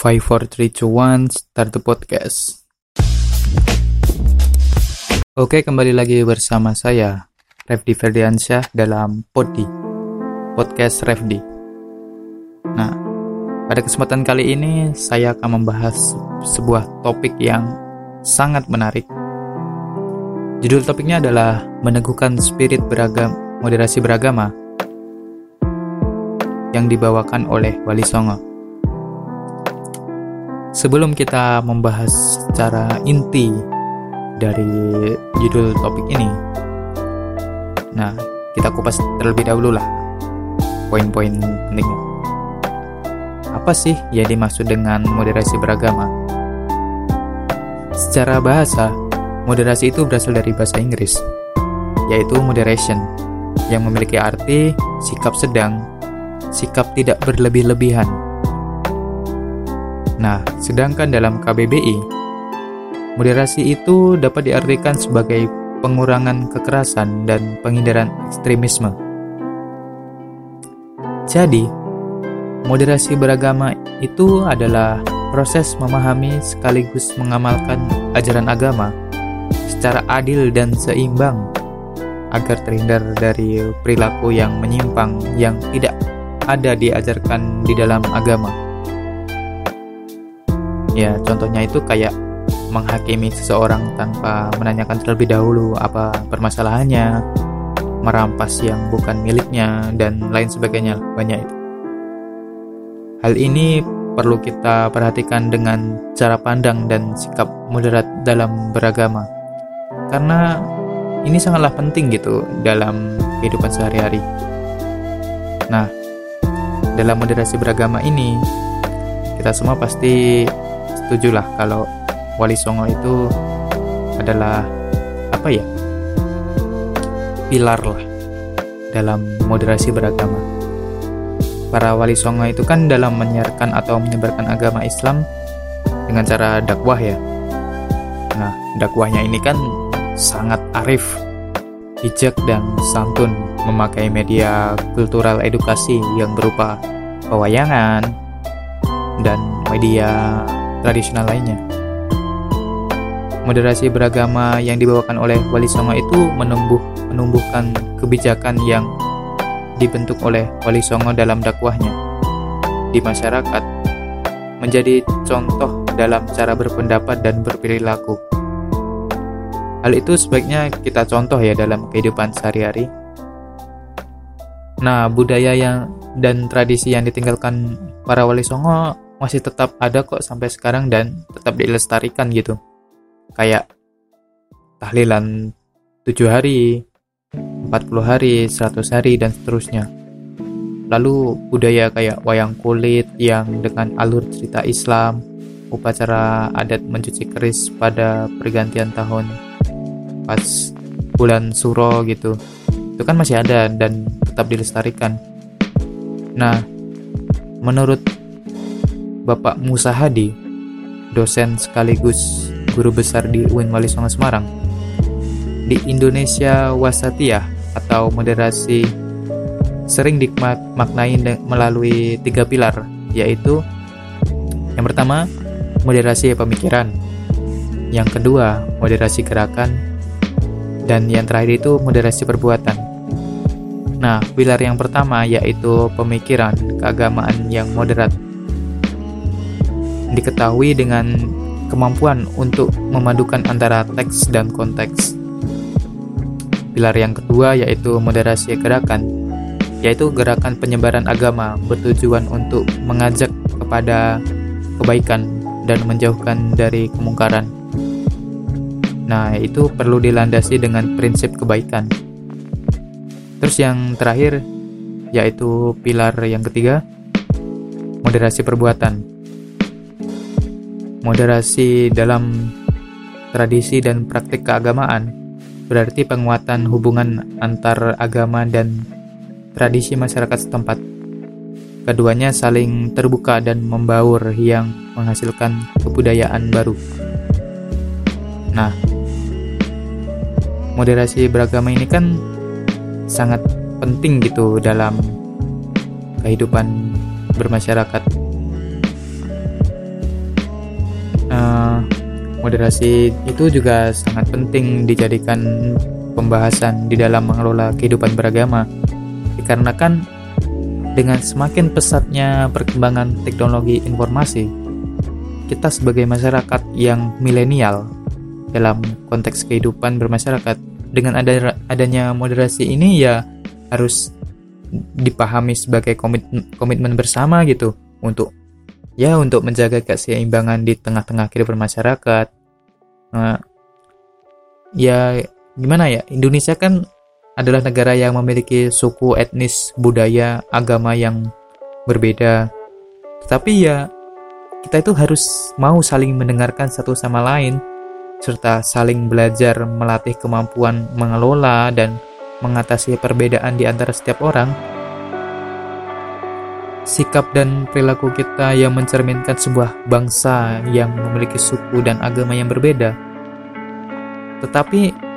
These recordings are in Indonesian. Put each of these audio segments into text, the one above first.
5, 4, 3, 2, 1, start the podcast. Oke, kembali lagi bersama saya, Refdi Ferdiansyah dalam Podi, Podcast Refdi. Nah, pada kesempatan kali ini saya akan membahas sebuah topik yang sangat menarik. Judul topiknya adalah Meneguhkan Spirit Beragam Moderasi Beragama yang dibawakan oleh Wali Songo. Sebelum kita membahas secara inti dari judul topik ini, nah kita kupas terlebih dahulu lah poin-poin pentingnya. Apa sih yang dimaksud dengan moderasi beragama? Secara bahasa, moderasi itu berasal dari bahasa Inggris, yaitu moderation, yang memiliki arti sikap sedang, sikap tidak berlebih-lebihan, Nah, sedangkan dalam KBBI, moderasi itu dapat diartikan sebagai pengurangan kekerasan dan penghindaran ekstremisme. Jadi, moderasi beragama itu adalah proses memahami sekaligus mengamalkan ajaran agama secara adil dan seimbang agar terhindar dari perilaku yang menyimpang yang tidak ada diajarkan di dalam agama. Ya, contohnya itu kayak menghakimi seseorang tanpa menanyakan terlebih dahulu apa permasalahannya, merampas yang bukan miliknya, dan lain sebagainya. Banyak itu. Hal ini perlu kita perhatikan dengan cara pandang dan sikap moderat dalam beragama. Karena ini sangatlah penting gitu dalam kehidupan sehari-hari. Nah, dalam moderasi beragama ini, kita semua pasti setuju lah kalau Wali Songo itu adalah apa ya pilar lah dalam moderasi beragama. Para wali songo itu kan dalam menyiarkan atau menyebarkan agama Islam dengan cara dakwah ya. Nah, dakwahnya ini kan sangat arif, bijak dan santun memakai media kultural edukasi yang berupa pewayangan dan media tradisional lainnya. Moderasi beragama yang dibawakan oleh Wali Songo itu menumbuh menumbuhkan kebijakan yang dibentuk oleh Wali Songo dalam dakwahnya di masyarakat menjadi contoh dalam cara berpendapat dan berperilaku. Hal itu sebaiknya kita contoh ya dalam kehidupan sehari-hari. Nah, budaya yang dan tradisi yang ditinggalkan para wali songo masih tetap ada kok sampai sekarang dan tetap dilestarikan gitu. Kayak tahlilan 7 hari 40 hari 100 hari dan seterusnya. Lalu budaya kayak wayang kulit yang dengan alur cerita Islam upacara adat mencuci keris pada pergantian tahun pas bulan suro gitu itu kan masih ada dan tetap dilestarikan. Nah menurut Bapak Musa Hadi, dosen sekaligus guru besar di UIN Wali Songo Semarang. Di Indonesia Wasatiyah atau moderasi sering dimaknai melalui tiga pilar, yaitu yang pertama, moderasi pemikiran, yang kedua, moderasi gerakan, dan yang terakhir itu moderasi perbuatan. Nah, pilar yang pertama yaitu pemikiran keagamaan yang moderat diketahui dengan kemampuan untuk memadukan antara teks dan konteks. Pilar yang kedua yaitu moderasi gerakan, yaitu gerakan penyebaran agama bertujuan untuk mengajak kepada kebaikan dan menjauhkan dari kemungkaran. Nah, itu perlu dilandasi dengan prinsip kebaikan. Terus yang terakhir yaitu pilar yang ketiga, moderasi perbuatan Moderasi dalam tradisi dan praktik keagamaan berarti penguatan hubungan antar agama dan tradisi masyarakat setempat. Keduanya saling terbuka dan membaur yang menghasilkan kebudayaan baru. Nah, moderasi beragama ini kan sangat penting gitu dalam kehidupan bermasyarakat moderasi itu juga sangat penting dijadikan pembahasan di dalam mengelola kehidupan beragama. Dikarenakan dengan semakin pesatnya perkembangan teknologi informasi, kita sebagai masyarakat yang milenial dalam konteks kehidupan bermasyarakat dengan ada adanya moderasi ini ya harus dipahami sebagai komitmen, komitmen bersama gitu untuk ya untuk menjaga keseimbangan di tengah-tengah kehidupan masyarakat. Nah, ya gimana ya? Indonesia kan adalah negara yang memiliki suku etnis budaya agama yang berbeda. Tetapi ya kita itu harus mau saling mendengarkan satu sama lain serta saling belajar melatih kemampuan mengelola dan mengatasi perbedaan di antara setiap orang sikap dan perilaku kita yang mencerminkan sebuah bangsa yang memiliki suku dan agama yang berbeda tetapi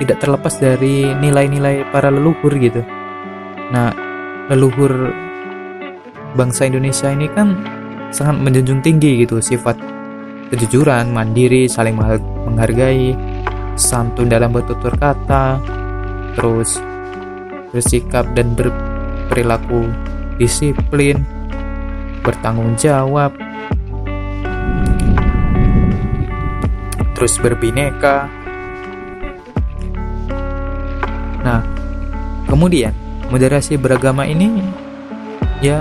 tidak terlepas dari nilai-nilai para leluhur gitu. Nah, leluhur bangsa Indonesia ini kan sangat menjunjung tinggi gitu sifat kejujuran, mandiri, saling menghargai, santun dalam bertutur kata, terus bersikap dan berperilaku disiplin, bertanggung jawab, terus berbineka, Nah, kemudian moderasi beragama ini ya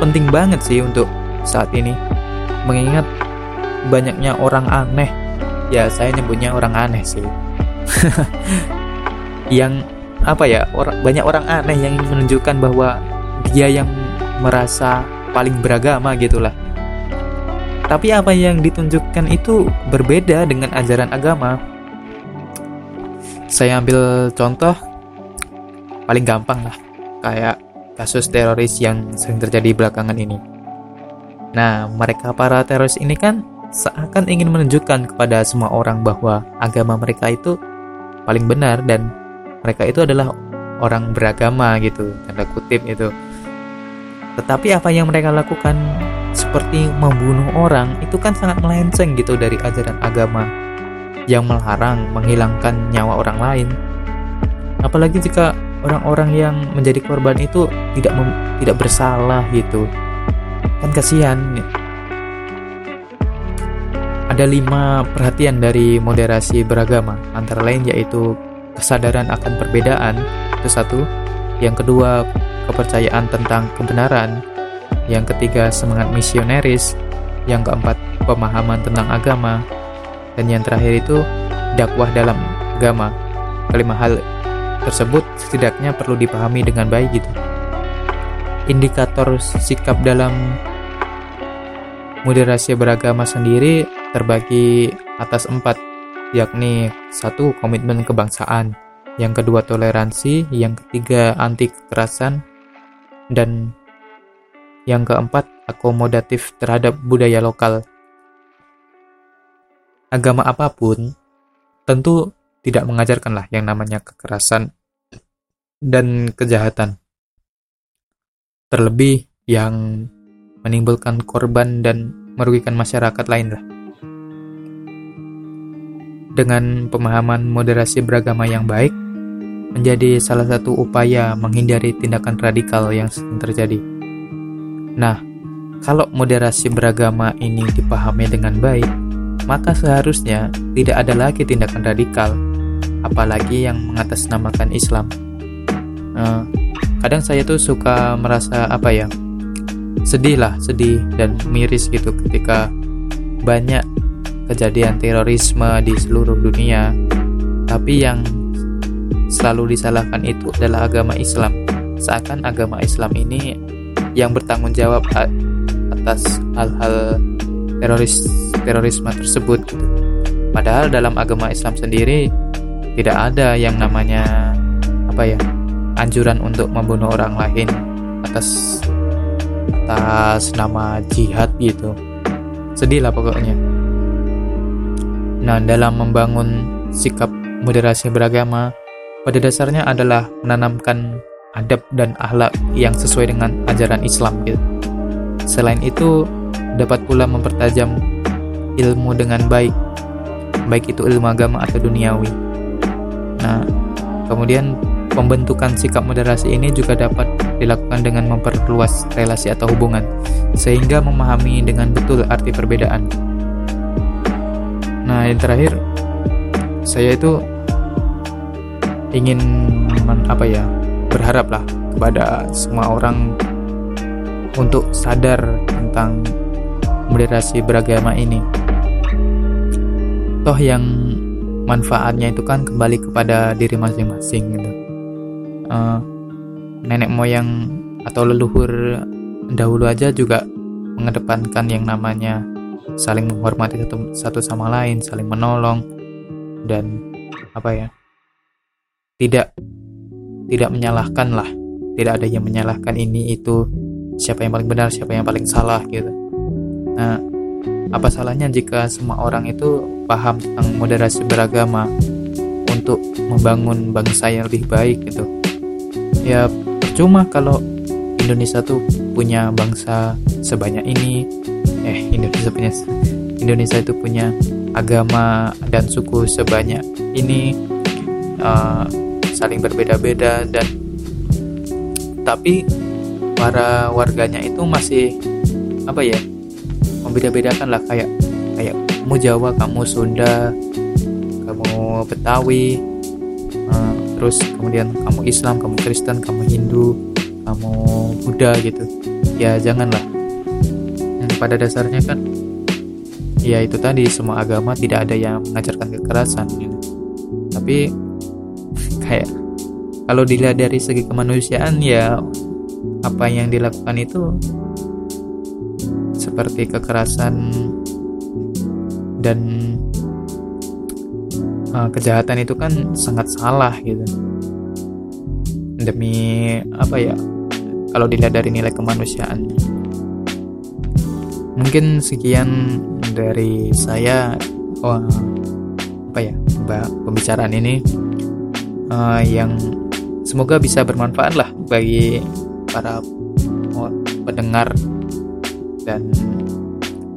penting banget sih untuk saat ini. Mengingat banyaknya orang aneh. Ya saya nyebutnya orang aneh sih. Yang apa ya orang banyak orang aneh yang menunjukkan bahwa dia yang merasa paling beragama gitulah. Tapi apa yang ditunjukkan itu berbeda dengan ajaran agama. Saya ambil contoh paling gampang lah kayak kasus teroris yang sering terjadi belakangan ini. Nah mereka para teroris ini kan seakan ingin menunjukkan kepada semua orang bahwa agama mereka itu paling benar dan mereka itu adalah orang beragama gitu tanda kutip itu tetapi apa yang mereka lakukan seperti membunuh orang itu kan sangat melenceng gitu dari ajaran agama yang melarang menghilangkan nyawa orang lain. Apalagi jika orang-orang yang menjadi korban itu tidak tidak bersalah gitu. Kan kasihan. Ada lima perhatian dari moderasi beragama, antara lain yaitu kesadaran akan perbedaan, itu satu. Yang kedua, kepercayaan tentang kebenaran. Yang ketiga, semangat misioneris. Yang keempat, pemahaman tentang agama dan yang terakhir itu dakwah dalam agama. Kelima hal tersebut setidaknya perlu dipahami dengan baik gitu. Indikator sikap dalam moderasi beragama sendiri terbagi atas empat, yakni satu komitmen kebangsaan, yang kedua toleransi, yang ketiga anti kekerasan, dan yang keempat akomodatif terhadap budaya lokal agama apa pun tentu tidak mengajarkanlah yang namanya kekerasan dan kejahatan. Terlebih yang menimbulkan korban dan merugikan masyarakat lain lah. Dengan pemahaman moderasi beragama yang baik, menjadi salah satu upaya menghindari tindakan radikal yang sering terjadi. Nah, kalau moderasi beragama ini dipahami dengan baik, maka seharusnya tidak ada lagi tindakan radikal, apalagi yang mengatasnamakan Islam. Uh, kadang saya tuh suka merasa apa ya, sedih lah, sedih dan miris gitu ketika banyak kejadian terorisme di seluruh dunia, tapi yang selalu disalahkan itu adalah agama Islam. Seakan agama Islam ini yang bertanggung jawab atas hal-hal teroris terorisme tersebut gitu. Padahal dalam agama Islam sendiri tidak ada yang namanya apa ya anjuran untuk membunuh orang lain atas atas nama jihad gitu. Sedih lah pokoknya. Nah, dalam membangun sikap moderasi beragama, pada dasarnya adalah menanamkan adab dan akhlak yang sesuai dengan ajaran Islam gitu. Selain itu, dapat pula mempertajam ilmu dengan baik, baik itu ilmu agama atau duniawi. Nah, kemudian pembentukan sikap moderasi ini juga dapat dilakukan dengan memperluas relasi atau hubungan, sehingga memahami dengan betul arti perbedaan. Nah, yang terakhir, saya itu ingin apa ya berharap lah kepada semua orang untuk sadar tentang moderasi beragama ini. Toh yang manfaatnya itu kan kembali kepada diri masing-masing gitu. Uh, nenek moyang atau leluhur dahulu aja juga mengedepankan yang namanya saling menghormati satu, satu sama lain, saling menolong dan apa ya? Tidak tidak menyalahkan lah. Tidak ada yang menyalahkan ini itu siapa yang paling benar, siapa yang paling salah gitu. Nah, apa salahnya jika semua orang itu paham tentang moderasi beragama untuk membangun bangsa yang lebih baik gitu. Ya percuma kalau Indonesia tuh punya bangsa sebanyak ini, eh Indonesia punya Indonesia itu punya agama dan suku sebanyak ini uh, saling berbeda-beda dan tapi para warganya itu masih apa ya membeda-bedakan lah. Kayak kayak kamu Jawa kamu Sunda kamu Betawi uh, terus kemudian kamu Islam kamu Kristen kamu Hindu kamu Buddha gitu. Ya janganlah. Yang pada dasarnya kan ya itu tadi semua agama tidak ada yang mengajarkan kekerasan gitu. tapi kayak kalau dilihat dari segi kemanusiaan ya apa yang dilakukan itu seperti kekerasan dan uh, kejahatan itu kan sangat salah gitu. Demi apa ya kalau dilihat dari nilai kemanusiaan. Mungkin sekian dari saya oh, apa ya pembicaraan ini uh, yang semoga bisa bermanfaat lah bagi para pendengar dan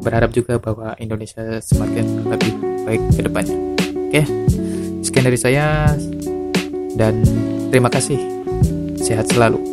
berharap juga bahwa Indonesia semakin lebih baik ke depannya. Oke, sekian dari saya dan terima kasih. Sehat selalu.